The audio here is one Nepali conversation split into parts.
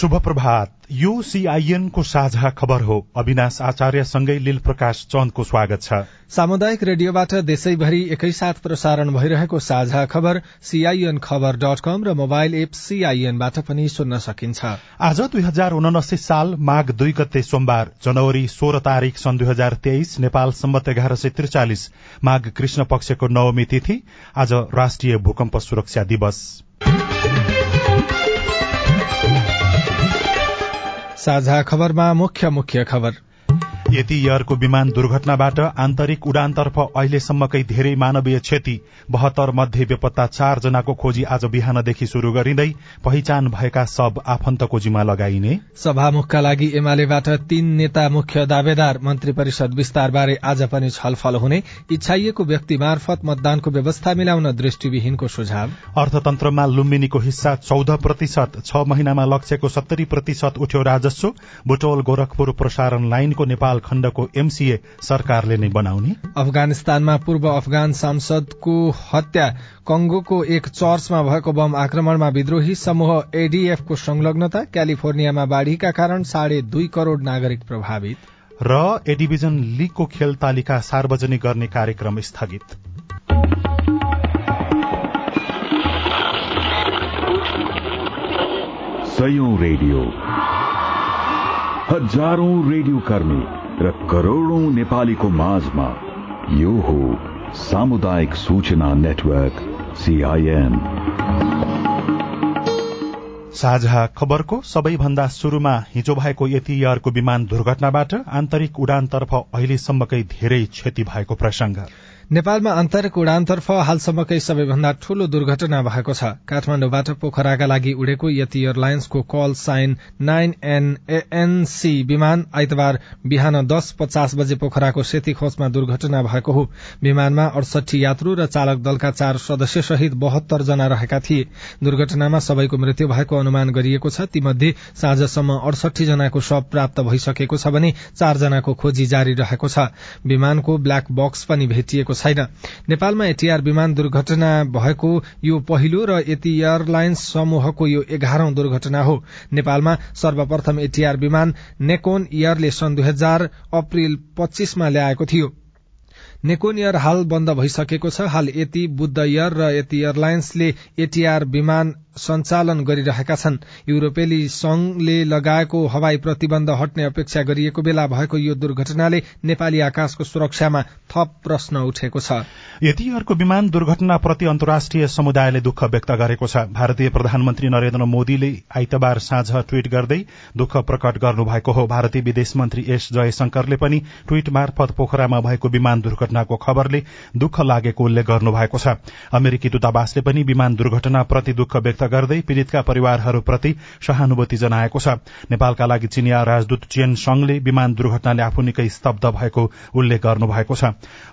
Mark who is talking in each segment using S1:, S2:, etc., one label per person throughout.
S1: शुभ प्रभात यो सीआईएन को साझा खबर हो। अविनाश आचार्यसँगै लील प्रकाश चन्दको स्वागत छ।
S2: सामुदायिक रेडियोबाट देशैभरि एकैसाथ प्रसारण भइरहेको साझा खबर सीआईएन खबर डट कम र मोबाइल एप सीआईएनबाट पनि सुन्न सकिन्छ।
S1: आज दुई हजार उनासी साल माघ दुई गते सोमबार जनवरी सोह्र तारीक सन् दुई हजार तेइस नेपाल सम्बत एघार सय त्रिचालिस माघ कृष्ण पक्षको नवमी तिथि आज राष्ट्रिय भूकम्प सुरक्षा दिवस।
S2: साझा खबरमा मुख्य मुख्य खबर।
S1: यति यरको विमान दुर्घटनाबाट आन्तरिक उडानतर्फ अहिलेसम्मकै धेरै मानवीय क्षति। बहत्तर मध्ये बेपत्ता चार जनाको खोजी आज बिहानदेखि शुरू गरिँदै पहिचान भएका सब आफन्तको जिम्मा लगाइने।
S2: सभामुखका लागि एमालेबाट तीन नेता मुख्य दावेदार मन्त्री परिषद विस्तारबारे आज पनि छलफल हुने इच्छाइएको व्यक्ति मार्फत मतदानको व्यवस्था मिलाउन दृष्टिविहीनको सुझाव।
S1: अर्थतन्त्रमा लुम्बिनीको हिस्सा चौध प्रतिशत छ महिनामा लक्ष्यको सत्तरी प्रतिशत उठ्यो राजस्व। बुटोल गोरखपुर प्रसारण लाइनको नेपाल खण्डको एमसीए सरकारले नै बनाउने।
S2: अफगानिस्तानमा पूर्व अफगान सांसदको हत्या कंगोको एक चर्चमा भएको बम आक्रमणमा विद्रोही समूह एडीएफको संलग्नता क्यालिफोर्नियामा बाढ़ीका कारण साढे दुई करोड़ नागरिक प्रभावित।
S1: र एडिभिजन लीगको खेल तालिका सार्वजनिक गर्ने कार्यक्रम स्थगित।
S3: रेडियो। हजारौं रेडियो कर्मी। र करोड़ौं नेपालीको माझमा यो हो सामुदायिक सूचना नेटवर्क सीआईएन
S1: साझा खबरको सबैभन्दा शुरूमा हिजो भएको यति यरको विमान दुर्घटनाबाट आन्तरिक उडानतर्फ अहिलेसम्मकै धेरै क्षति भएको प्रसंग
S2: नेपालमा आन्तरिक उडानतर्फ हालसम्मकै सबैभन्दा ठूलो दुर्घटना भएको छ। काठमाण्डुबाट पोखराका लागि उडेको यति एयरलाइन्सको कल साइन नाइन विमान आइतबार बिहान दस पचास बजे पोखराको सेती खोजमा दुर्घटना भएको हो। विमानमा अडसठी यात्रु र चालक दलका चार सदस्य सहित बहत्तर जना रहेका थिए। दुर्घटनामा सबैको मृत्यु भएको अनुमान गरिएको छ। तीमध्ये साँझसम्म अडसठी जनाको शव प्राप्त भइसकेको छ भने चारजनाको खोजी जारी रहेको छ। विमानको ब्ल्याक बक्स पनि भेटिएको छैन। नेपालमा एटीआर विमान दुर्घटना भएको यो पहिलो र यति एयरलाइन्स समूहको यो एघारौं दुर्घटना हो। नेपालमा सर्वप्रथम एटीआर विमान नेकोन एयरले सन् दुई हजार अप्रेल पच्चीसमा ल्याएको थियो। नेकोन एयर हाल बन्द भइसकेको छ। हाल यति बुद्ध एयर र यति एयरलाइन्सले एटीआर विमान सञ्चालन गरिरहेका छन्। युरोपेली संघले लगाएको हवाई प्रतिबन्ध हट्ने अपेक्षा गरिएको बेला भएको यो दुर्घटनाले नेपाली आकाशको सुरक्षामा थप प्रश्न उठेको छ।
S1: यतिहरूको विमान दुर्घटनाप्रति अन्तर्राष्ट्रिय समुदायले दुःख व्यक्त गरेको छ। भारतीय प्रधानमन्त्री नरेन्द्र मोदीले आइतबार साँझ ट्वीट गर्दै दुःख प्रकट गर्नुभएको हो। भारतीय विदेश मन्त्री एस जयशंकरले पनि ट्वीट मार्फत पोखरामा भएको विमान दुर्घटनाको खबरले दुःख लागेको उल्लेख गर्नुभएको छ। अमेरिकी दूतावासले पनि विमान दुर्घटनाप्रति दुःख व्यक्त व्यक्त गर्दै पीड़ितका परिवारहरूप्रति सहानुभूति जनाएको छ। नेपालका लागि चिनिया राजदूत चेन संघले विमान दुर्घटनाले आफू निकै स्तब्ध भएको उल्लेख गर्नुभएको छ।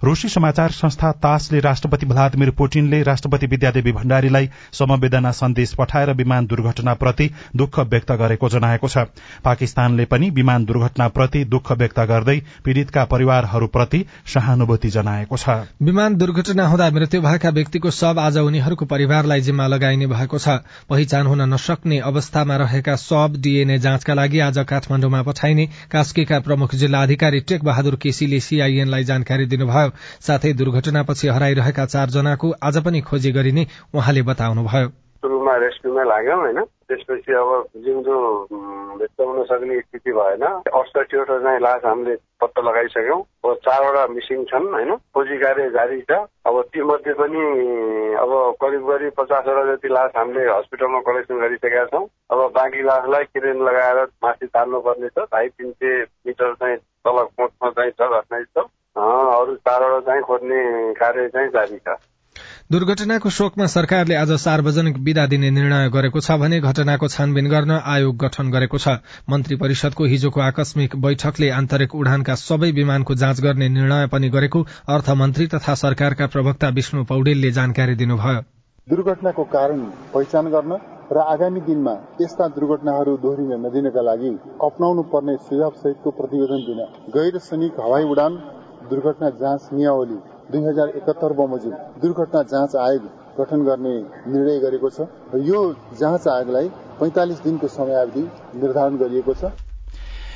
S1: रूसी समाचार संस्था तासले राष्ट्रपति भ्लादिमिर पुटिनले राष्ट्रपति विद्यादेवी भण्डारीलाई समवेदना सन्देश पठाएर विमान दुर्घटनाप्रति दुःख व्यक्त गरेको जनाएको छ। पाकिस्तानले पनि विमान दुर्घटनाप्रति दुःख व्यक्त गर्दै पीड़ितका परिवारहरूप्रति सहानुभूति जनाएको छ।
S2: विमान दुर्घटना हुँदा मृत्यु भएका व्यक्तिको शव आज उनीहरूको परिवारलाई जिम्मा लगाइने भएको छ। पहिचान हुन नसक्ने अवस्थामा रहेका सब डीएनए जाँचका लागि आज काठमाण्डुमा पठाइने कास्कीका प्रमुख जिल्ला अधिकारी टेक बहादुर केसीले सीआईएनलाई जानकारी दिनुभयो। साथै दुर्घटनापछि हराइरहेका चारजनाको आज पनि खोजी गरिने उहाँले बताउनुभयो।
S4: सुरुमा रेस्क्युमै लाग्यौँ होइन? त्यसपछि अब जिउँदो हुन सक्ने स्थिति भएन अडसठीवटा चाहिँ लास हामीले पत्ता लगाइसक्यौँ। अब चारवटा मिसिङ छन् होइन? खोजी कार्य जारी छ। अब तीमध्ये पनि अब करिब करिब पचासवटा जति लास हामीले हस्पिटलमा कलेक्सन गरिसकेका छौँ। अब बाँकी लासलाई किरेन लगाएर माथि तार्नुपर्ने छ। ढाई तिन सय मिटर चाहिँ तल कोचमा चाहिँ छ घटनास्थल। अरू चारवटा चाहिँ खोज्ने कार्य चाहिँ जारी छ।
S2: दुर्घटनाको शोकमा सरकारले आज सार्वजनिक विदा दिने निर्णय गरेको छ भने घटनाको छानबिन गर्न आयोग गठन गरेको छ। मन्त्री परिषदको हिजोको आकस्मिक बैठकले आन्तरिक उडानका सबै विमानको जाँच गर्ने निर्णय पनि गरेको अर्थमन्त्री तथा सरकारका प्रवक्ता विष्णु पौडेलले जानकारी दिनुभयो।
S5: दुर्घटनाको कारण पहिचान गर्न र आगामी दिनमा यस्ता दुर्घटनाहरू दोहोरिन नदिनका लागि अप्नाउनु पर्ने सुझाव सहितको प्रतिवेदन दिन गैर सैनिक हवाई उडान दुर्घटना जाँच नियावली दुई हजार एकात्तर बमोजिम दुर्घटना जाँच आयोग गठन गर्ने निर्णय गरेको छ र यो जाँच आयोगलाई पैंतालिस दिनको समयावधि निर्धारण गरिएको छ।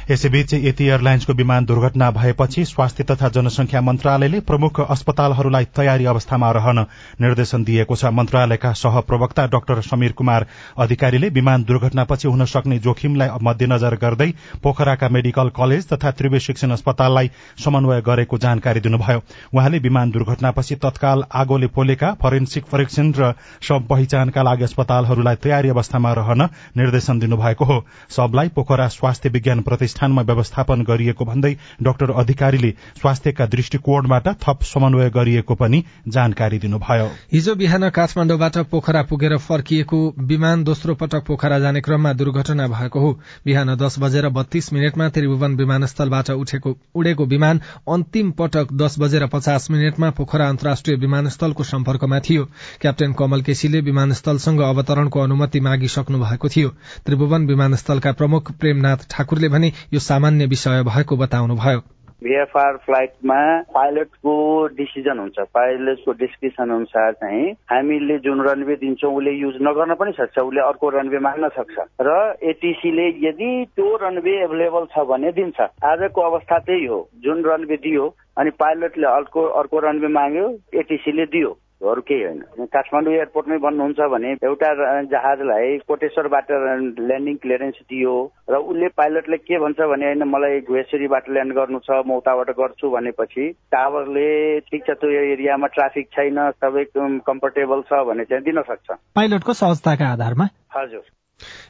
S1: यसैबीच यति एयरलाइन्सको विमान दुर्घटना भएपछि स्वास्थ्य तथा जनसंख्या मन्त्रालयले प्रमुख अस्पतालहरूलाई तयारी अवस्थामा रहन निर्देशन दिएको छ। मन्त्रालयका सहप्रवक्ता डाक्टर समीर कुमार अधिकारीले विमान दुर्घटनापछि हुन सक्ने जोखिमलाई मध्यनजर गर्दै पोखराका मेडिकल कलेज तथा त्रिवे शिक्षण अस्पताललाई समन्वय गरेको जानकारी दिनुभयो। उहाँले विमान दुर्घटनापछि तत्काल आगोले पोलेका फरेन्सिक परीक्षण र शव पहिचानका लागि अस्पतालहरूलाई तयारी अवस्थामा रहन निर्देशन दिनुभएको हो। सबलाई पोखरा स्वास्थ्य विज्ञान प्रतिष्ठानमा व्यवस्थापन गरिएको भन्दै डाक्टर अधिकारीले स्वास्थ्यका दृष्टिकोणबाट थप समन्वय गरिएको पनि जानकारी दिनुभयो।
S2: हिजो बिहान काठमाडौँबाट पोखरा पुगेर फर्किएको विमान दोस्रो पटक पोखरा जाने क्रममा दुर्घटना भएको हो। बिहान दस बजेर बत्तीस मिनटमा त्रिभुवन विमानस्थलबाट उठेको उडेको विमान अन्तिम पटक दस बजेर पचास मिनटमा पोखरा अन्तर्राष्ट्रिय विमानस्थलको सम्पर्कमा थियो। क्याप्टेन कमल केसीले विमानस्थलसँग अवतरणको अनुमति मागिसक्नु भएको थियो। त्रिभुवन विमानस्थलका प्रमुख प्रेमनाथ ठाकुरले भने यो सामान्य विषय भएको बताउनुभयो।
S6: भिएफआर फ्लाइटमा पाइलटको डिसिजन हुन्छ। पाइलटको डिस्क्रिप्सन अनुसार चाहिँ हामीले जुन रनवे दिन्छौँ उसले युज नगर्न पनि सक्छ। उसले अर्को रनवे माग्न सक्छ। र एटिसीले यदि त्यो रनवे एभाइलेबल छ भने दिन्छ। आजको अवस्था त्यही हो। जुन रनवे दियो अनि पाइलटले अर्को अर्को रनवे माग्यो एटिसीले दियो। अरू केही होइन। काठमाडौँ एयरपोर्टमै भन्नुहुन्छ भने एउटा जहाजलाई कोटेश्वरबाट ल्यान्डिङ क्लियरेन्स दियो र उसले पाइलटले के भन्छ भने होइन मलाई घुवेश्वरीबाट ल्यान्ड गर्नु छ म उताबाट गर्छु भनेपछि टावरले ठिक छ त्यो एरियामा ट्राफिक छैन सबै कम्फर्टेबल छ भने चाहिँ दिन सक्छ।
S2: पाइलटको सहजताका आधारमा?
S6: हजुर।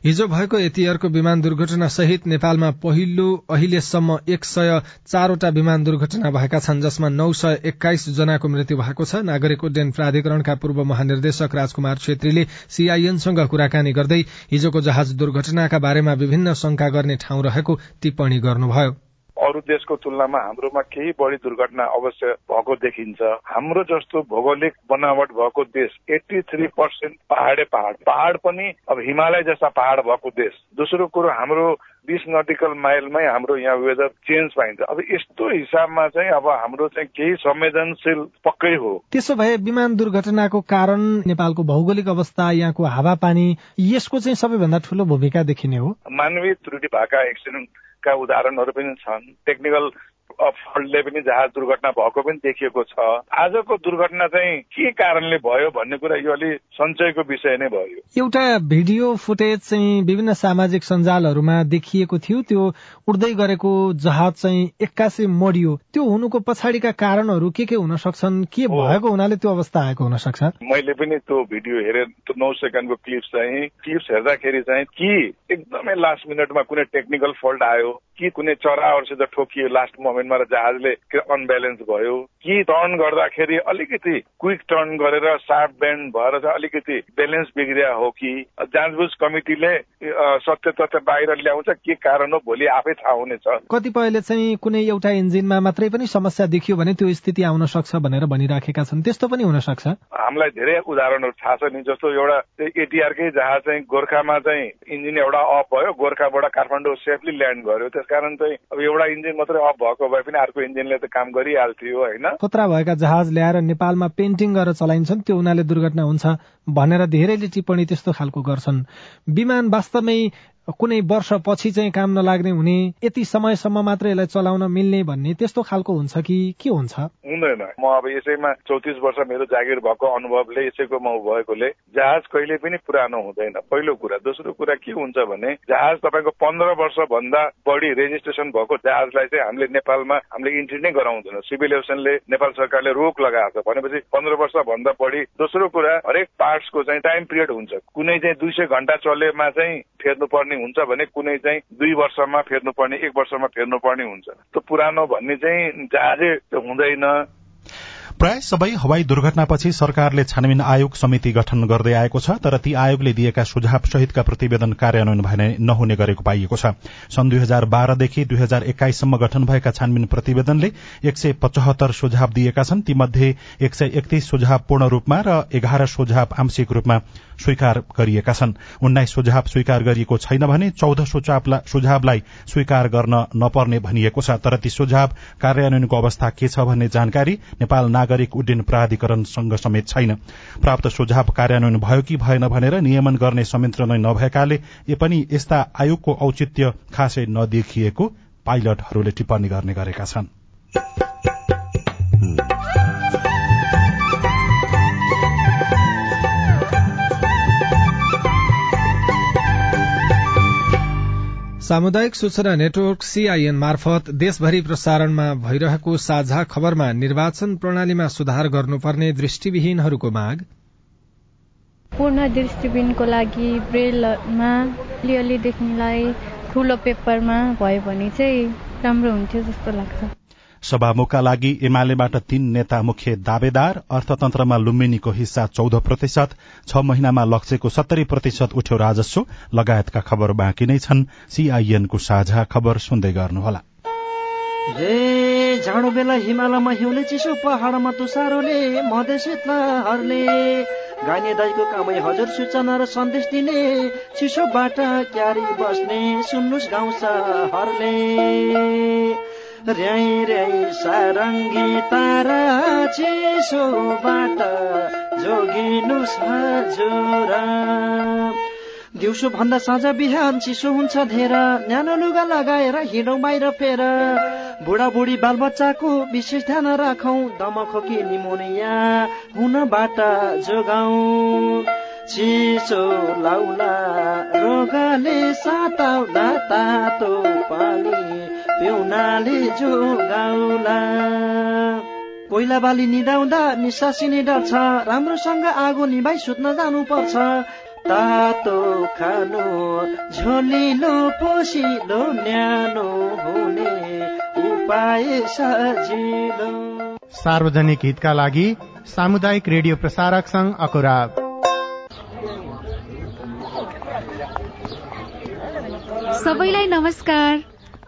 S2: हिजो भएको यतिहरूको विमान दुर्घटना सहित नेपालमा पहिलो अहिलेसम्म एक सय चारवटा विमान दुर्घटना भएका छन् जसमा नौ सय एक्काइस जनाको मृत्यु भएको छ। नागरिक उड्डयन प्राधिकरणका पूर्व महानिर्देशक राजकुमार छेत्रीले सीआईएनसँग कुराकानी गर्दै हिजोको जहाज दुर्घटनाका बारेमा विभिन्न शंका गर्ने ठाउँ रहेको टिप्पणी गर्नुभयो।
S7: अरू देशको तुलनामा हाम्रोमा केही बढी दुर्घटना अवश्य भएको देखिन्छ। हाम्रो जस्तो भौगोलिक बनावट भएको देश एट्टी थ्री पर्सेन्ट पहाडे पहाड। पहाड पनि अब हिमालय जस्ता पहाड भएको देश। दोस्रो कुरो हाम्रो बिस नटिकल माइलमै हाम्रो यहाँ वेदर चेन्ज पाइन्छ। अब यस्तो हिसाबमा चाहिँ अब हाम्रो चाहिँ केही संवेदनशील पक्कै हो।
S2: त्यसो भए विमान दुर्घटनाको कारण नेपालको भौगोलिक अवस्था यहाँको हावापानी यसको चाहिँ सबैभन्दा ठूलो भूमिका देखिने हो।
S7: मानवीय त्रुटि भएका एक्सिडेन्टका उदाहरणहरू पनि छन्। टेक्निकल फल्टले पनि जहाज दुर्घटना भएको पनि देखिएको छ। आजको दुर्घटना चाहिँ के कारणले भयो भन्ने कुरा यो अलि सञ्चयको विषय नै भयो।
S2: एउटा भिडियो फुटेज चाहिँ विभिन्न सामाजिक सञ्जालहरूमा देखिएको थियो। त्यो उड्दै गरेको जहाज चाहिँ एक्कासी मरियो। त्यो हुनुको पछाडिका कारणहरू के के हुन सक्छन्? के भएको हुनाले त्यो अवस्था आएको हुन सक्छ?
S7: मैले पनि त्यो भिडियो हेरेर त्यो नौ सेकेन्डको क्लिप्स चाहिँ क्लिप्स हेर्दाखेरि चाहिँ कि एकदमै लास्ट मिनटमा कुनै टेक्निकल फल्ट आयो कि कुनै चराहरूसित ठोकियो लास्ट मोमेन्टमा र जहाजले अनब्यालेन्स भयो कि टर्न गर्दाखेरि अलिकति क्विक टर्न गरेर सार्प बेन्ड भएर चाहिँ अलिकति ब्यालेन्स बिग्रिया हो कि जाँचबुझ कमिटीले सत्य तथ्य बाहिर ल्याउँछ के कारण हो भोलि आफै थाहा हुनेछ।
S2: कतिपयले चाहिँ कुनै एउटा इन्जिनमा मात्रै पनि समस्या देखियो भने त्यो स्थिति आउन सक्छ भनेर भनिराखेका छन्। त्यस्तो पनि हुन सक्छ?
S7: हामीलाई धेरै उदाहरणहरू थाहा छ नि जस्तो एउटा एटिआरकै जहाज चाहिँ गोर्खामा चाहिँ इन्जिन एउटा अफ भयो गोर्खाबाट काठमाडौँ सेफली ल्यान्ड गर्यो। त्यस कारण चाहिँ अब एउटा इन्जिन मात्रै अफ भएको भए पनि अर्को इन्जिनले त काम गरिहाल्थ्यो होइन।
S2: खतरा भएका जहाज ल्याएर नेपालमा पेन्टिङ गरेर चलाइन्छन् त्यो उनीहरूले दुर्घटना हुन्छ भनेर धेरैले टिप्पणी त्यस्तो खालको गर्छन्। विमान वास्तवमै कुनै वर्ष पछि चाहिँ काम नलाग्ने हुने यति समयसम्म मात्र यसलाई चलाउन मिल्ने भन्ने त्यस्तो खालको हुन्छ कि के हुन्छ?
S7: हुँदैन। म अब यसैमा चौतिस वर्ष मेरो जागिर भएको अनुभवले यसैको म भएकोले जहाज कहिले पनि पुरानो हुँदैन। पहिलो कुरा। दोस्रो कुरा के हुन्छ भने जहाज तपाईँको पन्ध्र वर्ष भन्दा बढी रेजिस्ट्रेसन भएको जहाजलाई चाहिँ हामीले नेपालमा हामीले इन्ट्री नै गराउँदैन। सिभिल एभिएसनले नेपाल सरकारले रोक लगाएको छ। भनेपछि पन्ध्र वर्ष भन्दा बढी। दोस्रो कुरा हरेक पार्ट्सको चाहिँ टाइम पिरियड हुन्छ। कुनै चाहिँ दुई सय घन्टा चलेमा चाहिँ फेर्नुपर्ने हुन्छ भने कुनै चाहिँ दुई वर्षमा फेर्नुपर्ने एक वर्षमा फेर्नुपर्ने हुन्छ। त्यो पुरानो भन्ने चाहिँ जहाजै हुँदैन।
S1: प्राय सबै हवाई दुर्घटनापछि सरकारले छानबिन आयोग समिति गठन गर्दै आएको छ तर ती आयोगले दिएका सुझाव सहितका प्रतिवेदन कार्यान्वयन नहुने गरेको पाइएको छ। सन् दुई हजार बाह्रदेखि दुई हजार एक्काइससम्म गठन भएका छानबिन प्रतिवेदनले एक सय पचहत्तर सुझाव दिएका छन्। तीमध्ये एक सय एकतीस सुझाव पूर्ण रूपमा र एघार सुझाव आंशिक रूपमा स्वीकार गरिएका छन्। उन्नाइस सुझाव स्वीकार गरिएको छैन भने चौध सुझावलाई स्वीकार गर्न नपर्ने भनिएको छ। तर ती सुझाव कार्यान्वयनको अवस्था के छ भन्ने जानकारी नेपाल नागरिक उड्डयन प्राधिकरणसँग समेत छैन। प्राप्त सुझाव कार्यान्वयन भयो कि भएन भनेर नियमन गर्ने संयन्त्र नै नभएकाले पनि यस्ता आयोगको औचित्य खासै नदेखिएको पाइलटहरूले टिप्पणी गर्ने गरेका छन्।
S2: सामुदायिक सूचना नेटवर्क सीआईएन मार्फत देशभरि प्रसारणमा भइरहेको साझा खबरमा निर्वाचन प्रणालीमा सुधार गर्नुपर्ने दृष्टिविहीनहरूको माग।
S8: पूर्ण दृष्टिविहीनको लागि ब्रेलमा अलिअलि देख्नेलाई ठूलो पेपरमा भयो भने चाहिँ राम्रो हुन्थ्यो जस्तो लाग्छ।
S1: सभामुखका लागि एमालेबाट तीन नेता मुख्य दावेदार अर्थतन्त्रमा लुम्बिनीको हिस्सा चौध प्रतिशत छ महिनामा लक्ष्यको सत्तरी प्रतिशत उठ्यो राजस्व लगायतका खबर बाँकी नै छन्। सीआईएनको साझा खबर सुन्दै गर्नुहोला।
S9: जाडो बेला हिमालयमा हिउँले चिसो पहाडमा तुसारोले मधेस हर्ले गाने दाईको कामै हजुर सूचना र सन्देश दिने चिसोबाट क्यारी बस्ने सुन्नुहोस् गाउँछ हरले र्याई र्याई सारङ्गी तारा चिसोबाट जोगिनुहोस् हजुर दिउँसो भन्दा साँझ बिहान चिसो हुन्छ धेर न्यानो लुगा लगाएर हिँडौँ बाहिर फेर। बुढाबुढी बालबच्चाको विशेष ध्यान राखौँ दमखोकी निमोनिया हुनबाट जोगाउँ। चिसो लाउला रोगले साताउला तातो पानी। पिउनाले जोगाउला। कोइला बाली निदाउँदा निसासिने डर छ राम्रोसँग आगो निभाइ सुत्न जानु पर्छ तातो खानु झोलिलो पोसिलो न्यानो हुने उपाय सजिलो।
S10: सार्वजनिक हितका लागि सामुदायिक रेडियो प्रसारक संघ अकुरा
S11: सबैलाई नमस्कार।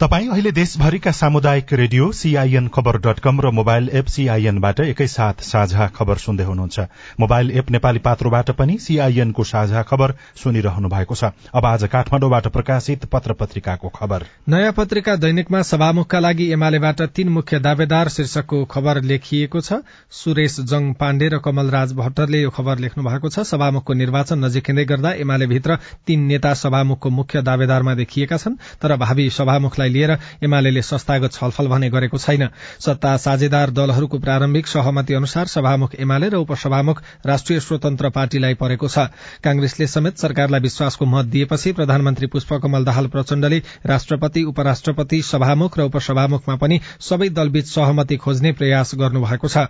S1: तपाई अहिले देशभरिका सामुदायिक radio CIN khabar dot com र मोबाइल एप सीआईएनबाट एकैसाथ साझा खबर सुन्दै हुनुहुन्छ। मोबाइल एप नेपाली पात्रोबाट पनि सीआईएनको साझा खबर सुनिरहनु भएको छ। अब आज काठमाडौँबाट प्रकाशित पत्र पत्रिकाको खबर।
S2: नयाँ पत्रिका दैनिकमा सभामुखका लागि एमालेबाट तीन मुख्य दावेदार शीर्षकको खबर लेखिएको छ। सुरेश जङ पाण्डे र कमलराज भट्टरले यो खबर लेख्नु भएको छ। सभामुखको निर्वाचन नजिकिँदै गर्दा एमाले भित्र तीन नेता सभामुखको मुख्य दावेदारमा देखिएका छन्। तर भावी सभामुखलाई लिएर एमाले संस्थागत छलफल भने गरेको छैन। सत्ता साझेदार दलहरूको प्रारम्भिक सहमति अनुसार सभामुख एमाले र उपसभामुख राष्ट्रिय स्वतन्त्र पार्टीलाई परेको छ। कांग्रेसले समेत सरकारलाई विश्वासको मत दिएपछि प्रधानमन्त्री पुष्पकमल दाहाल प्रचण्डले राष्ट्रपति उपराष्ट्रपति सभामुख र उपसभामुखमा पनि सबै दलबीच सहमति खोज्ने प्रयास गर्नुभएको छ।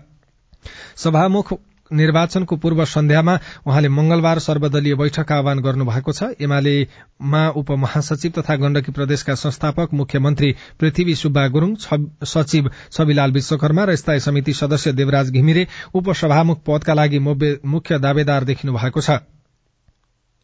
S2: सभामुख निर्वाचनको पूर्व सन्ध्यामा उहाँले मंगलबार सर्वदलीय बैठक आह्वान गर्नुभएको छ। एमालेमा उपमहासचिव तथा गण्डकी प्रदेशका संस्थापक मुख्यमन्त्री पृथ्वी सुब्बा गुरूङ सचिव छविलाल विश्वकर्मा र स्थायी समिति सदस्य देवराज घिमिरे उपसभामुख पदका लागि मुख्य दावेदार देखिनु भएको छ।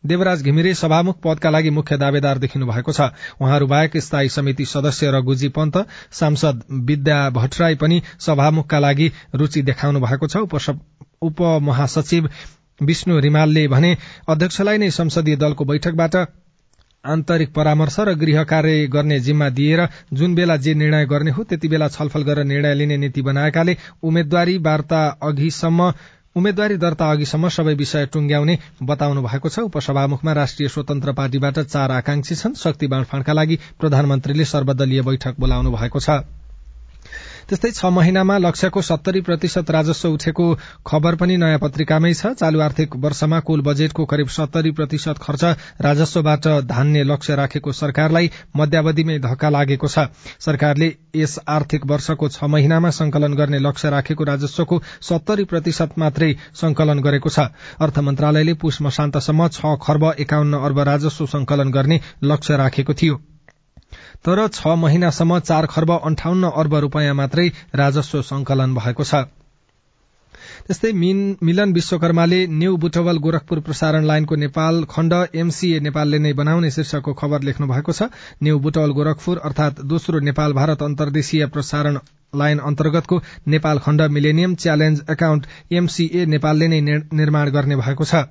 S2: देवराज घिमिरे सभामुख पदका लागि मुख्य दावेदार देखिनु भएको छ। उहाँहरू बाहेक स्थायी समिति सदस्य रघुजी पन्त सांसद विद्या भट्टराई पनि सभामुखका लागि रूचि देखाउनु भएको छ उपमहासचिव विष्णु रिमालले भने अध्यक्षलाई नै संसदीय दलको बैठकबाट आन्तरिक परामर्श र गृह कार्य गर्ने जिम्मा दिएर जुन बेला जे निर्णय गर्ने हो त्यति बेला छलफल गरेर निर्णय लिने नीति बनाएकाले उम्मेद्वारी वार्ता अघिसम्म उम्मेद्वारी दर्ता अघिसम्म सबै विषय टुंग्याउने बताउनु भएको छ। उपसभामुखमा राष्ट्रिय स्वतन्त्र पार्टीबाट चार आकांक्षी छन्। शक्ति बाँडफाँडका लागि प्रधानमन्त्रीले सर्वदलीय बैठक बोलाउनु भएको छ। त्यस्तै छ महिनामा लक्ष्यको सत्तरी प्रतिशत राजस्व उठेको खबर पनि नयाँ पत्रिकामै छ। चालू आर्थिक वर्षमा कुल बजेटको करिब सत्तरी प्रतिशत खर्च राजस्वबाट धान्ने लक्ष्य राखेको सरकारलाई मध्यावधिमै धक्का लागेको छ। सरकारले यस आर्थिक वर्षको छ महिनामा संकलन गर्ने लक्ष्य राखेको राजस्वको सत्तरी प्रतिशत मात्रै संकलन गरेको छ। अर्थ मन्त्रालयले पुष मशान्तसम्म छ खर्ब एकाउन्न अर्ब राजस्व संकलन गर्ने लक्ष्य राखेको थियो। तर छ महिनासम्म चार खर्ब अन्ठाउन्न अर्ब रूपियाँ मात्रै राजस्व संकलन भएको छ। त्यस्तै मिलन विश्वकर्माले न्यू बुटवल गोरखपुर प्रसारण लाइनको नेपाल खण्ड एमसीए नेपालले नै बनाउने शीर्षकको खबर लेख्नु भएको छ। न्यू बुटवल गोरखपुर अर्थात दोस्रो नेपाल भारत अन्तर्देशीय प्रसारण लाइन अन्तर्गतको नेपाल खण्ड मिलेनियम च्यालेन्ज एकाउण्ट एमसीए नेपालले नै निर्माण गर्ने भएको छ।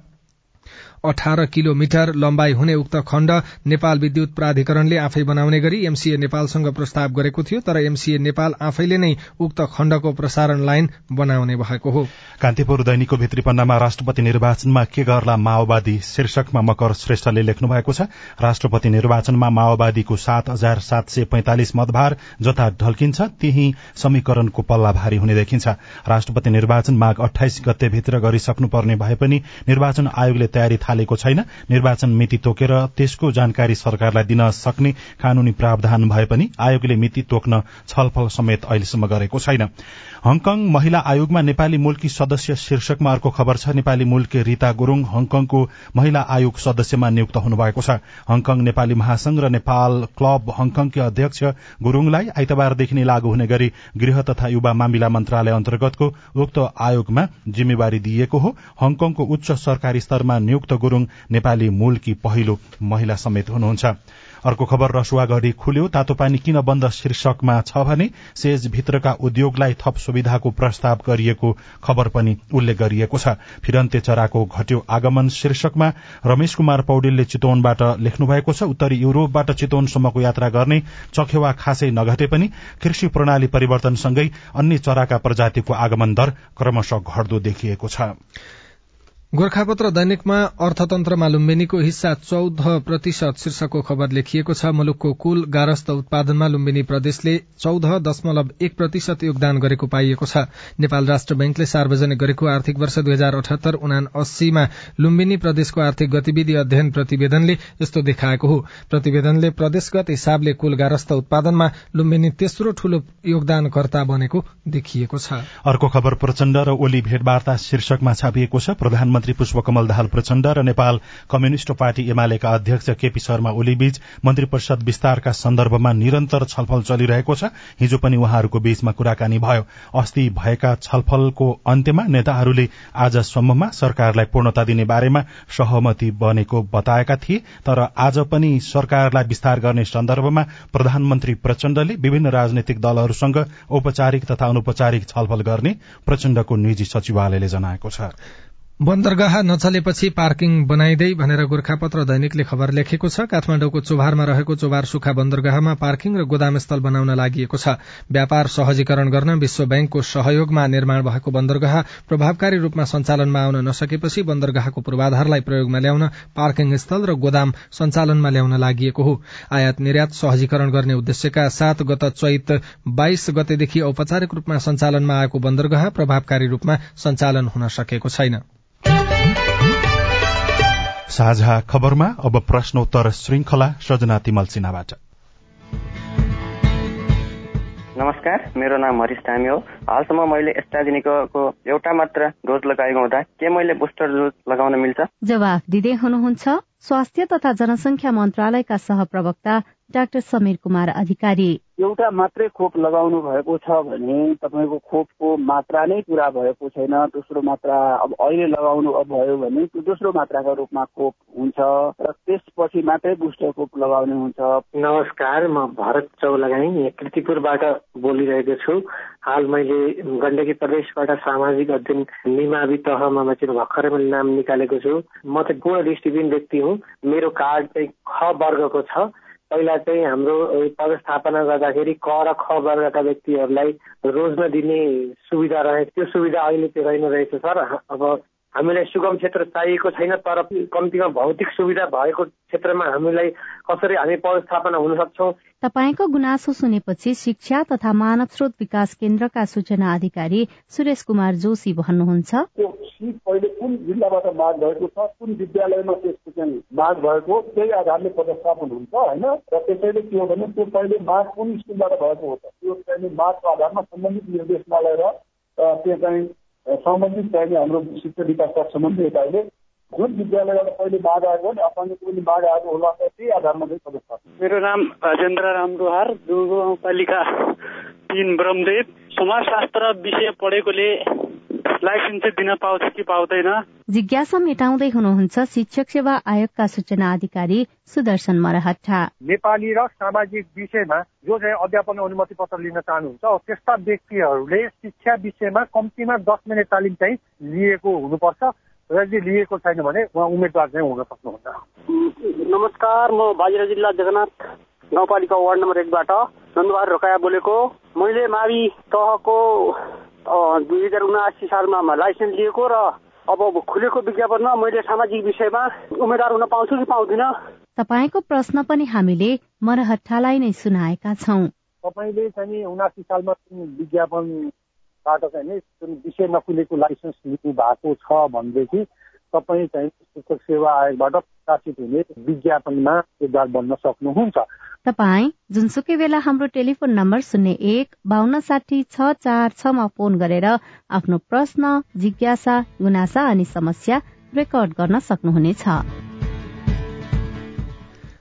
S2: अठार किलोमिटर लम्बाई हुने उक्त खण्ड नेपाल विद्युत प्राधिकरणले आफै बनाउने गरी एमसीए नेपालसँग प्रस्ताव गरेको थियो तर एमसीए नेपाल आफैले नै उक्त खण्डको प्रसारण लाइन बनाउने भएको हो।
S1: कान्तिपुर दैनिकको भित्री पन्नामा राष्ट्रपति निर्वाचनमा के गर्ला माओवादी शीर्षकमा मकर श्रेष्ठले लेख्नु भएको छ राष्ट्रपति निर्वाचनमा माओवादीको सात हजार सात सय पैंतालिस मतभार जता ढल्किन्छ त्यही समीकरणको पल्ला भारी हुने देखिन्छ। राष्ट्रपति निर्वाचन माघ अठाइस गते भित्र गरिसक्नुपर्ने भए पनि निर्वाचन आयोगले तयारी थालेको छैन। निर्वाचन मिति तोकेर त्यसको जानकारी सरकारलाई दिन सक्ने कानूनी प्रावधान भए पनि आयोगले मिति तोक्न छलफल समेत अहिलेसम्म गरेको छैन। हङकङ महिला आयोगमा नेपाली मूलकी सदस्य शीर्षकमा अर्को खबर छ। नेपाली मूलकी रीता गुरूङ हङकङको महिला आयोग सदस्यमा नियुक्त हुनुभएको छ। हङकङ नेपाली महासंघ र नेपाल क्लब हङकङकी अध्यक्ष गुरूङलाई आइतबारदेखि नै लागू हुने गरी गृह तथा युवा मामिला मन्त्रालय अन्तर्गतको उक्त आयोगमा जिम्मेवारी दिइएको हो। हङकङको उच्च सरकारी स्तरमा नियुक्त गुरूङ नेपाली मूलकी पहिलो महिला समेत हुनुहुन्छ। अर्को खबर रसुवागढ़ी खुल्यो। तातो पानी किन बन्द शीर्षकमा छ भने सेज भित्रका उद्योगलाई थप सुविधाको प्रस्ताव गरिएको खबर पनि उल्लेख गरिएको छ। फिरन्ते चराको घट्यो आगमन शीर्षकमा रमेश कुमार पौडेलले चितवनबाट लेख्नु भएको छ उत्तरी युरोपबाट चितवनसम्मको यात्रा गर्ने चखेवा खासै नघटे पनि कृषि प्रणाली परिवर्तनसँगै अन्य चराका प्रजातिको आगमन दर क्रमशः घट्दो देखिएको छ।
S2: गोर्खापत्र दैनिकमा अर्थतन्त्रमा लुम्बिनीको हिस्सा चौध प्रतिशत शीर्षकको खबर लेखिएको छ। मुलुकको कुल गारस्थ उत्पादनमा लुम्बिनी प्रदेशले चौध दशमलव एक प्रतिशत योगदान गरेको पाइएको छ। नेपाल राष्ट्र बैंकले सार्वजनिक गरेको आर्थिक वर्ष दुई हजार अठहत्तर उना अस्सीमा लुम्बिनी प्रदेशको आर्थिक गतिविधि अध्ययन प्रतिवेदनले यस्तो देखाएको हो। प्रतिवेदनले प्रदेशगत हिसाबले कुल गारस्थ उत्पादनमा लुम्बिनी तेस्रो ठूलो योगदानकर्ता बनेको देखिएको छ।
S1: अर्को खबर प्रचण्ड र ओली भेटवार्ता शीर्षकमा छापिएको छ। प्रधानमन्त्री मन्त्री पुष्पकमल दाहाल प्रचण्ड र नेपाल कम्युनिष्ट पार्टी एमालेका अध्यक्ष केपी शर्मा ओलीबीच मन्त्री परिषद विस्तारका सन्दर्भमा निरन्तर छलफल चलिरहेको छ। हिजो पनि उहाँहरूको बीचमा कुराकानी भयो। अस्ति भएका छलफलको अन्त्यमा नेताहरूले आजसम्ममा सरकारलाई पूर्णता दिने बारेमा सहमति बनेको बताएका थिए तर आज पनि सरकारलाई विस्तार गर्ने सन्दर्भमा प्रधानमन्त्री प्रचण्डले विभिन्न राजनैतिक दलहरूसँग औपचारिक तथा अनौपचारिक छलफल गर्ने प्रचण्डको निजी सचिवालयले जनाएको छ।
S2: बन्दरगाह नचलेपछि पार्किङ बनाइदै भनेर गोर्खापत्र दैनिकले खबर लेखेको छ। काठमाडौँको चोभारमा रहेको चोभार सुखा बन्दरगाहमा पार्किङ र गोदामस्थल बनाउन लागि छ। व्यापार सहजीकरण गर्न विश्व ब्याङ्कको सहयोगमा निर्माण भएको बन्दरगाह प्रभावकारी रूपमा सञ्चालनमा आउन नसकेपछि बन्दरगाहको पूर्वाधारलाई प्रयोगमा ल्याउन पार्किङ स्थल र गोदाम सञ्चालनमा ल्याउन लागि हो। आयात निर्यात सहजीकरण गर्ने उद्देश्यका सात गत चैत बाइस गतेदेखि औपचारिक रूपमा सञ्चालनमा आएको बन्दरगाह प्रभावकारी रूपमा सञ्चालन हुन सकेको छैन।
S1: साझा खबरमा अब प्रश्नोत्तर श्रृंखला सजना तिमल सिन्हाबाट।
S12: नमस्कार मेरो नाम हरिश तामी हो। हालसम्म मैले एस्ट्राजेनिको एउटा मात्र डोज लगाएको हुँदा के मैले बुस्टर डोज लगाउन मिल्छ?
S11: जवाफ दिँदै हुनुहुन्छ स्वास्थ्य तथा जनसंख्या मन्त्रालयका सहप्रवक्ता डाक्टर समीर कुमार अधिकारी।
S13: एउटा मात्रै खोप लगाउनु भएको छ भने तपाईँको खोपको मात्रा नै पुरा भएको छैन दोस्रो मात्रा अब अहिले लगाउनु भयो भने त्यो दोस्रो मात्राको रूपमा खोप हुन्छ र त्यसपछि मात्रै बुस्टर खोप लगाउने हुन्छ।
S14: नमस्कार म भरत चौलगाई कृतिपुरबाट बोलिरहेको छु। हाल मैले गण्डकी प्रदेशबाट सामाजिक अध्ययन निमावि तहमा चाहिँ भर्खरै मैले नाम निकालेको छु। म चाहिँ पूर्ण दृष्टिबिन व्यक्ति हुँ। मेरो कार्ड चाहिँ ख वर्गको छ। पहिला चाहिँ हाम्रो पदस्थापना गर्दाखेरि क र ख वर्गका व्यक्तिहरूलाई रोज्न दिने सुविधा रहे त्यो सुविधा अहिले चाहिँ रहेन रहेछ सर। अब हामीलाई सुगम क्षेत्र चाहिएको छैन तर कम्तीमा भौतिक सुविधा भएको क्षेत्रमा हामीलाई कसरी हामी पदस्थापना हुन सक्छौ?
S11: तपाईँको गुनासो सुनेपछि शिक्षा तथा मानव स्रोत विकास केन्द्रका सूचना अधिकारी सुरेश कुमार जोशी भन्नुहुन्छ।
S13: पहिले कुन जिल्लाबाट माग भएको छ कुन विद्यालयमा त्यसको चाहिँ माग भएको त्यही आधारले पदस्थापन हुन्छ होइन? र त्यसैले के हो भने त्यो पहिले माग कुन स्कुलबाट भएको हो त? त्यो चाहिँ मागको आधारमा सम्बन्धित निर्देशनालय र त्यो चाहिँ सम्बन्धित चाहिने हाम्रो शिक्षा विकास सम्बन्धी एकाइले जुन विद्यालयबाट पहिले माग आएको नि पनि माग आएको होला त्यही आधारमा चाहिँ पदस्थापन
S15: मेरो नाम राजेन्द्र रामदुहार गाउँपालिका तिन ब्रह्मदेव। समाजशास्त्र विषय पढेकोले दिन पाउँछ कि पाउँदैन?
S11: जिज्ञासा मेटाउँदै हुनुहुन्छ शिक्षक सेवा आयोगका सूचना अधिकारी सुदर्शन मरहट्टा।
S16: नेपाली र सामाजिक विषयमा जो चाहिँ अध्यापन अनुमति पत्र लिन चाहनुहुन्छ त्यस्ता व्यक्तिहरूले शिक्षा विषयमा कम्तीमा दस मिनट तालिम चाहिँ लिएको हुनुपर्छ र यदि लिएको छैन भने उहाँ उम्मेद्वार चाहिँ हुन सक्नुहुन्न
S15: नमस्कार म बाजिरा जिल्ला जगन्नाथ गाउँपालिका वार्ड नम्बर एकबाट नन्दबहादुर रोकाया बोलेको। मैले मावि तहको दुई हजार उनासी सालमा लाइसेन्स लिएको र अब खुलेको विज्ञापनमा मैले सामाजिक विषयमा उम्मेद्वार हुन पाउँछु कि पाउँदिन?
S11: तपाईँको प्रश्न पनि हामीले मरहट्टालाई नै सुनाएका छौँ।
S16: तपाईँले चाहिँ उनासी सालमा विज्ञापनबाट चाहिँ जुन विषय नखुलेको लाइसेन्स लिनु भएको छ भनेदेखि तपाईँ चाहिँ शिक्षक सेवा आयोगबाट प्रकाशित हुने विज्ञापनमा उद्धार बन्न सक्नुहुन्छ।
S11: तपाईँ जुनसुकै बेला हाम्रो टेलिफोन नम्बर शून्य एक बान्न साठी छ चार छमा फोन गरेर आफ्नो प्रश्न जिज्ञासा गुनासा अनि समस्या रेकर्ड गर्न सक्नुहुनेछ।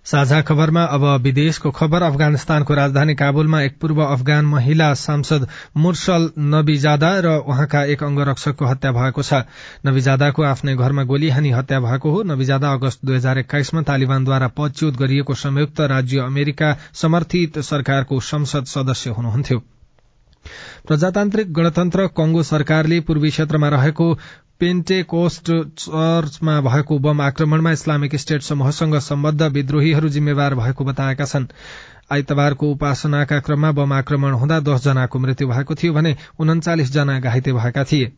S2: साझा खबरमा अब विदेशको खबर। अफगानिस्तानको राजधानी काबुलमा एक पूर्व अफगान महिला सांसद मुर्सल नबीजादा र उहाँका एक अंगरक्षकको हत्या भएको छ। नबीजादाको आफ्नै घरमा गोली हानी हत्या भएको हो। नबीजादा अगस्त दुई हजार एक्काइसमा तालिबानद्वारा पदच्युत गरिएको संयुक्त राज्य अमेरिका समर्थित सरकारको संसद सदस्य हुनुहुन्थ्यो। प्रजातान्त्रिक गणतन्त्र कंगो सरकारले पूर्वी क्षेत्रमा रहेको पेन्टेकोस्ट चर्चमा भएको बम आक्रमणमा इस्लामिक स्टेट समूहसँग सम्बद्ध विद्रोहीहरू जिम्मेवार भएको बताएका छन्। आइतबारको उपासनाका क्रममा बम आक्रमण हुँदा दसजनाको मृत्यु भएको थियो भने उन्चालिस जना घाइते भएका थिए।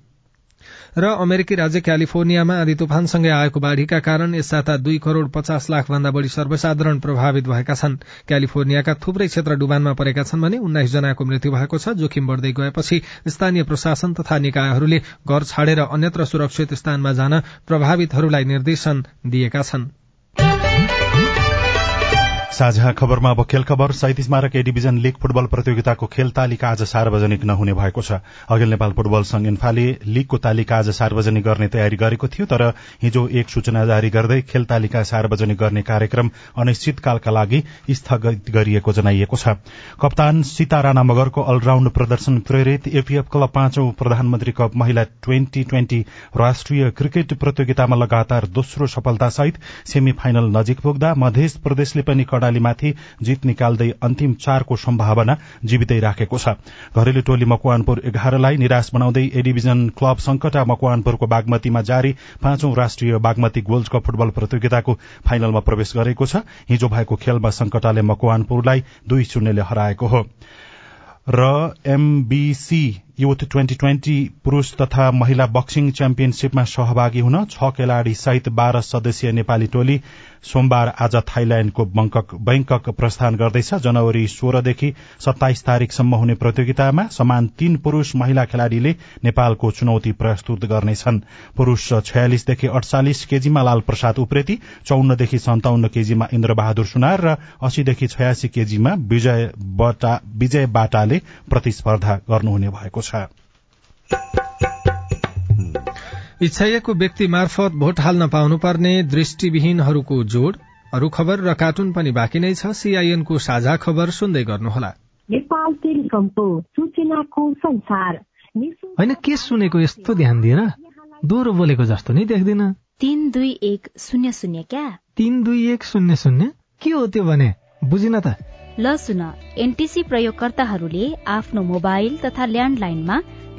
S2: र अमेरिकी राज्य क्यालिफोर्नियामा आधी तुफानसँगै आएको बाढ़ीका कारण यस साता दुई करोड़ पचास लाख भन्दा बढ़ी सर्वसाधारण प्रभावित भएका छन्। क्यालिफोर्नियाका थुप्रै क्षेत्र डुबानमा परेका छन् भने उन्नाइस जनाको मृत्यु भएको छ। जोखिम बढ़दै गएपछि स्थानीय प्रशासन तथा निकायहरूले घर छाडेर अन्यत्र सुरक्षित स्थानमा जान प्रभावितहरूलाई निर्देशन दिएका छन्।
S1: साझा खबरमा अब खेल खबर। साहित्य स्मारक ए डिभिजन लीग फुटबल प्रतियोगिताको खेल तालिका आज सार्वजनिक नहुने भएको छ। अघिल नेपाल फुटबल संघ इन्फाले लीगको तालिका आज सार्वजनिक गर्ने तयारी गरेको थियो तर हिजो एक सूचना जारी गर्दै खेल तालिका सार्वजनिक गर्ने कार्यक्रम अनिश्चितकालका लागि स्थगित गरिएको जनाइएको छ। कप्तान सीता राणा मगरको अलराउण्ड प्रदर्शन प्रेरित एपीएफ क्लब पाँचौं प्रधानमन्त्री कप महिला ट्वेन्टी ट्वेन्टी राष्ट्रिय क्रिकेट प्रतियोगितामा लगातार दोस्रो सफलतासहित सेमी फाइनल नजिक पुग्दा मध्य प्रदेशले पनि कर्णालीमाथि जित निकाल्दै अन्तिम चारको सम्भावना जीवितै राखेको छ। घरेलु टोली मकवानपुर एघारलाई निराश बनाउँदै ए डिभिजन क्लब संकटा मकवानपुरको बागमतीमा जारी पाँचौं राष्ट्रिय बागमती गोल्ड कप फुटबल प्रतियोगिताको फाइनलमा प्रवेश गरेको छ। हिजो भएको खेलमा संकटाले मकवानपुरलाई दुई शून्यले हराएको हो। र एमबीसी युथ ट्वेन्टी ट्वेन्टी पुरूष तथा महिला बक्सिङ च्याम्पियनशीपमा सहभागी हुन छ खेलाड़ी सहित बाह्र सदस्यीय नेपाली टोली सोमबार आज थाइल्याण्डको बैंकक प्रस्थान गर्दैछ। जनवरी सोह्रदेखि सत्ताइस तारीकसम्म हुने प्रतियोगितामा समान तीन पुरूष महिला खेलाड़ीले नेपालको चुनौती प्रस्तुत गर्नेछन्। पुरूष छयालिसदेखि अडचालिस केजीमा लाल प्रसाद उप्रेती चौन्नदेखि सन्ताउन्न केजीमा इन्द्र बहादुर सुनार र अस्सीदेखि छयासी केजीमा विजय बाटाले प्रतिस्पर्धा गर्नुहुने भएको छ।
S2: इच्छाइएको व्यक्ति मार्फत भोट हाल्न पाउनुपर्ने दृष्टिविहीनहरूको जोड अरू खबर र कार्टुन पनि बाँकी नै छ। सीआईएनको साझा खबर सुन्दै गर्नुहोला।
S17: होइन के सुनेको यस्तो ध्यान दिएर दोहोरो बोलेको जस्तो नि देख्दिन।
S11: तिन दुई एक शून्य शून्य क्या?
S17: तिन दुई एक शून्य शून्य? के हो त्यो भने? बुझिन त।
S11: ल सुन एनटिसी प्रयोगकर्ताहरूले आफ्नो मोबाइल तथा ल्यान्डलाइनमा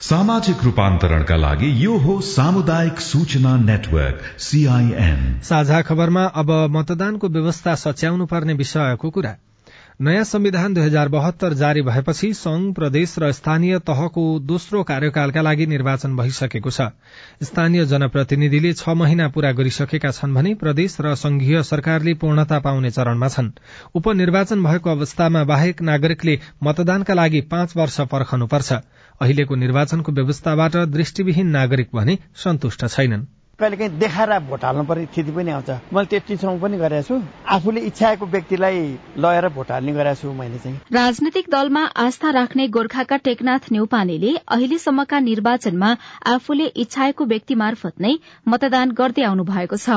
S3: सामाजिक रूपान्तरणका लागि यो हो सामुदायिक सूचना नेटवर्क सीआईएन
S2: साझा खबरमा अब मतदानको व्यवस्था सच्याउनु पर्ने विषयको कुरा। नयाँ संविधान दुई हजार बहत्तर जारी भएपछि संघ प्रदेश र स्थानीय तहको दोस्रो कार्यकालका लागि निर्वाचन भइसकेको छ। स्थानीय जनप्रतिनिधिले छ महिना पूरा गरिसकेका छन् भने प्रदेश र संघीय सरकारले पूर्णता पाउने चरणमा छन्। उपनिर्वाचन भएको अवस्थामा बाहेक नागरिकले मतदानका लागि पाँच वर्ष पर्खनुपर्छ। अहिलेको निर्वाचनको व्यवस्थाबाट दृष्टिविहीन नागरिक भने सन्तुष्ट छैनन्।
S18: कहिलेकाहीँ देखाएर भोट हाल्नु पर्ने स्थिति पनि आउँछ। मैले त्यतिसम्म पनि गरेको छु। आफूले इच्छाएको व्यक्तिलाई लगेर भोट हाल्ने गरेको छु मैले चाहिँ।
S11: राजनैतिक दलमा आस्था राख्ने गोर्खाका टेकनाथ नेउपानेले अहिलेसम्मका निर्वाचनमा आफूले इच्छाएको व्यक्ति मार्फत नै मतदान गर्दै आउनु भएको छ।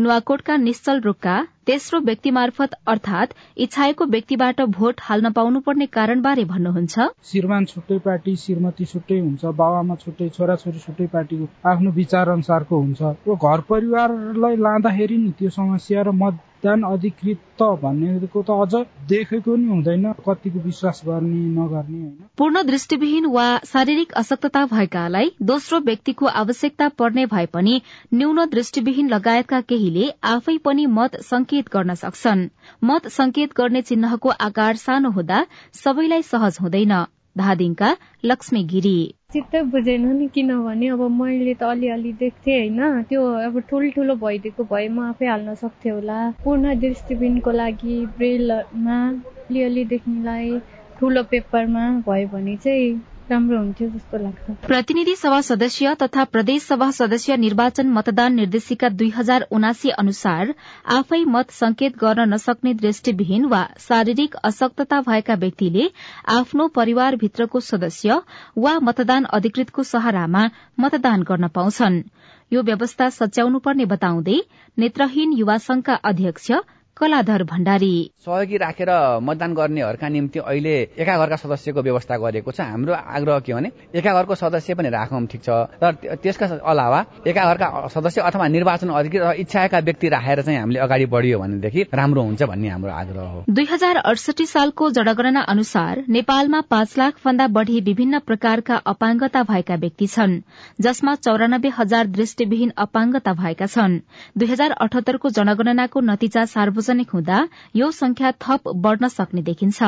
S11: नुवाकोटका निश्चल रूखका तेस्रो व्यक्ति मार्फत अर्थात इच्छाएको व्यक्तिबाट भोट हाल्न पाउनुपर्ने कारणबारे भन्नुहुन्छ।
S19: श्रीमान छुट्टै पार्टी श्रीमती छुट्टै हुन्छ बाबामा छुट्टै छोराछोरी छुट्टै पार्टीको आफ्नो विचार अनुसारको हुन्छ। घर परिवारलाई लाँदाखेरि नि त्यो समस्या र मत मतदान अधिकृत भन्नेको त अझ देखेको नि हुँदैन कतिको विश्वास गर्ने नगर्ने होइन।
S11: पूर्ण दृष्टिविहीन वा शारीरिक अशक्तता भएकालाई दोस्रो व्यक्तिको आवश्यकता पर्ने भए पनि न्यून दृष्टिविहीन लगायतका केहीले आफै पनि मत संकेत गर्न सक्छन्। मत संकेत गर्ने चिन्हको आकार सानो हुँदा सबैलाई सहज हुँदैन। धादिङका लक्ष्मी गिरी
S8: चित्तै बुझेन नि किनभने अब मैले त अलिअलि देख्थेँ होइन। त्यो अब ठुल्ठुलो भइदिएको भए म आफै हाल्न सक्थेँ होला। पूर्ण दृष्टिबिनको लागि ब्रेलमा अलिअलि देख्नेलाई ठुलो पेपरमा भयो भने चाहिँ राम्रो हुन्थ्यो जस्तो लाग्छ।
S11: प्रतिनिधि सभा सदस्य तथा प्रदेश सभा सदस्य निर्वाचन मतदान निर्देशिका दुई हजार उनासी अनुसार आफै मत संकेत गर्न नसक्ने दृष्टिविहीन वा शारीरिक अशक्तता भएका व्यक्तिले आफ्नो परिवारभित्रको सदस्य वा मतदान अधिकृतको सहारामा मतदान गर्न पाउँछन्। यो व्यवस्था सच्याउनुपर्ने बताउँदै नेत्रहीन युवा संघका अध्यक्ष कलाधर भण्डारी।
S20: सहयोगी राखेर मतदान गर्नेहरूका निम्ति अहिले एका घरका सदस्यको व्यवस्था गरेको छ। हाम्रो आग्रह के भने एका घरको सदस्य पनि राखौँ ठिक छ। र त्यसका अलावा एका घरका सदस्य अथवा निर्वाचन अधिकृत इच्छाका व्यक्ति राखेर चाहिँ हामीले अगाडि बढियो भनेदेखि राम्रो हुन्छ भन्ने हाम्रो आग्रह हो।
S11: दुई हजार अडसठी सालको जनगणना अनुसार नेपालमा पाँच लाख भन्दा बढ़ी विभिन्न प्रकारका अपाङ्गता भएका व्यक्ति छन् जसमा चौरानब्बे हजार दृष्टिविहीन अपाङ्गता भएका छन्। दुई हजार अठहत्तरको जनगणनाको नतिजा सार्वजनिक सार्वजनिक हुँदा यो संख्या थप बढ़न सक्ने देखिन्छ।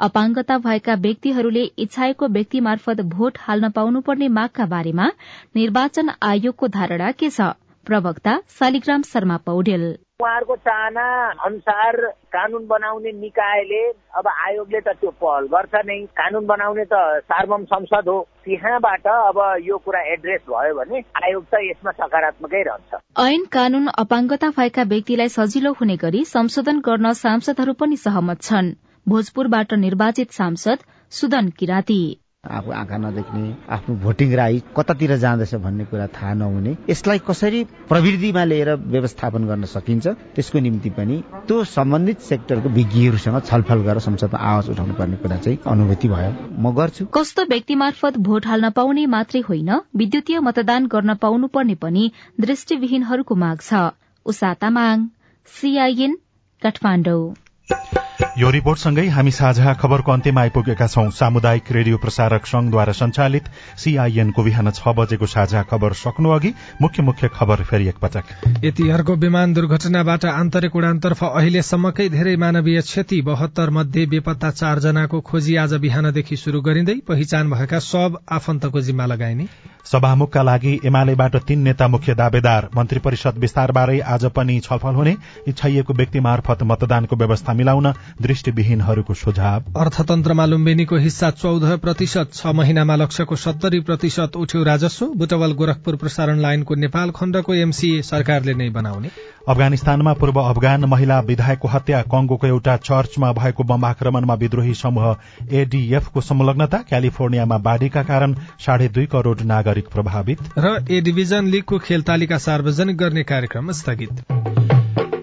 S11: अपाङ्गता भएका व्यक्तिहरूले इच्छाएको व्यक्ति मार्फत भोट हाल्न पाउनुपर्ने मागका बारेमा निर्वाचन आयोगको धारणा के छ? प्रवक्ता शालिग्राम शर्मा पौडेल।
S21: उहाँहरूको चाहना अनुसार कानून बनाउने निकायले अब आयोगले त त्यो पहल गर्छ नै। कानून बनाउने त सार्वम संसद हो। त्यहाँबाट अब यो कुरा एड्रेस भयो भने आयोग त यसमा सकारात्मकै रहन्छ।
S11: ऐन कानून अपाङ्गता भएका व्यक्तिलाई सजिलो हुने गरी संशोधन गर्न सांसदहरू पनि सहमत छन्। भोजपुरबाट निर्वाचित सांसद सुदन किराती।
S22: आफू आँखा नदेख्ने आफ्नो भोटिङ राइट कतातिर जाँदैछ भन्ने कुरा थाहा नहुने यसलाई कसरी प्रविधिमा लिएर व्यवस्थापन गर्न सकिन्छ त्यसको निम्ति पनि त्यो सम्बन्धित सेक्टरको विज्ञहरूसँग छलफल गरेर संसदमा आवाज उठाउनु पर्ने कुरा चाहिँ अनुभूति भयो। म गर्छु।
S11: कस्तो व्यक्ति मार्फत भोट हाल्न पाउने मात्रै होइन विद्युतीय मतदान गर्न पाउनु पर्ने पनि दृष्टिविहीनहरूको माग छ। उषा तामाङ सीआईएन काठमाडौँ।
S1: यो रिपोर्टसँगै हामी साझा खबरको अन्त्यमा आइपुगेका छौं। सामुदायिक रेडियो प्रसारक संघद्वारा संचालित सीआईएनको बिहान छ बजेको साझा खबर सक्नु अघि मुख्य मुख्य खबर फेरि एकपटक।
S2: यतिहरूको विमान दुर्घटनाबाट आन्तरिक उडानतर्फ अहिलेसम्मकै धेरै मानवीय क्षति बहत्तर मध्ये बेपत्ता चारजनाको खोजी आज बिहानदेखि शुरू गरिँदै पहिचान भएका सब आफन्तको जिम्मा लगाइने।
S1: सभामुखका लागि एमालेबाट तीन नेता मुख्य दावेदार मन्त्री परिषद विस्तारबारे आज पनि छलफल हुने इच्छाइएको व्यक्ति मार्फत मतदानको व्यवस्था मिलाउन दृष्टिविहीनहरूको सुझाव।
S2: अर्थतन्त्रमा लुम्बिनीको हिस्सा चौध प्रतिशत छ महिनामा लक्ष्यको सत्तरी प्रतिशत उठ्यो राजस्व। बुटवल गोरखपुर प्रसारण लाइनको नेपाल खण्डको एमसीए सरकारले नै बनाउने।
S1: अफगानिस्तानमा पूर्व अफगान महिला विधायकको हत्या कंगोको एउटा चर्चमा भएको बम आक्रमणमा विद्रोही समूह एडीएफको संलग्नता क्यालिफोर्नियामा बाढ़ीका कारण साढे दुई करोड़ नागरिक प्रभावित।
S2: र ए डिभिजन लीगको खेल तालिका सार्वजनिक गर्ने कार्यक्रम स्थगित।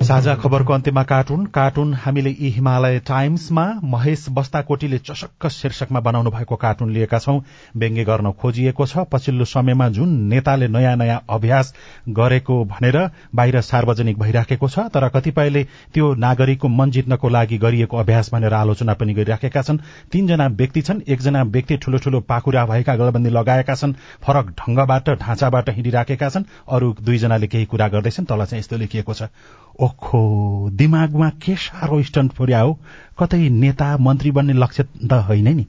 S1: साझा खबरको अन्त्यमा कार्टुन। कार्टुन हामीले यी हिमालय टाइम्समा महेश बस्ताकोटीले चसक्क शीर्षकमा बनाउनु भएको कार्टुन लिएका छौं। व्यङ्ग्य गर्न खोजिएको छ। पछिल्लो समयमा जुन नेताले नयाँ नयाँ अभ्यास गरेको भनेर बाहिर सार्वजनिक भइराखेको छ तर कतिपयले त्यो नागरिकको मन जित्नको लागि गरिएको अभ्यास भनेर आलोचना पनि गरिराखेका छन्। तीनजना व्यक्ति छन्। एकजना व्यक्ति ठूलो ठूलो पाखुरा भएका गलबन्दी लगाएका छन्। फरक ढंगबाट ढाँचाबाट हिँडिराखेका छन्। अरू दुईजनाले केही कुरा गर्दैछन्। तल चाहिँ यस्तो लेखिएको छ। ओखो दिमागमा के साह्रो स्टन्ट पुर्या हो कतै नेता मन्त्री बन्ने लक्ष्य त होइन नि।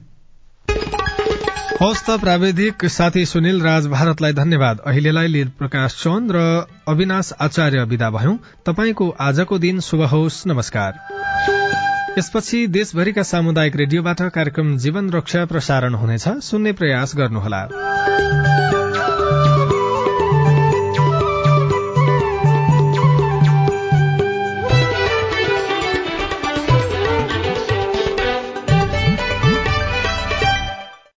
S2: हवस् त प्राविधिक साथी सुनिल राज भारतलाई धन्यवाद। अहिलेलाई लिद प्रकाश चन्द र अविनाश आचार्य विदा भयौं। तपाईँको आजको दिन शुभ होस्। नमस्कार। यसपछि देशभरिका सामुदायिक रेडियोबाट कार्यक्रम जीवन रक्षा प्रसारण हुनेछ। सुन्ने प्रयास गर्नुहोला।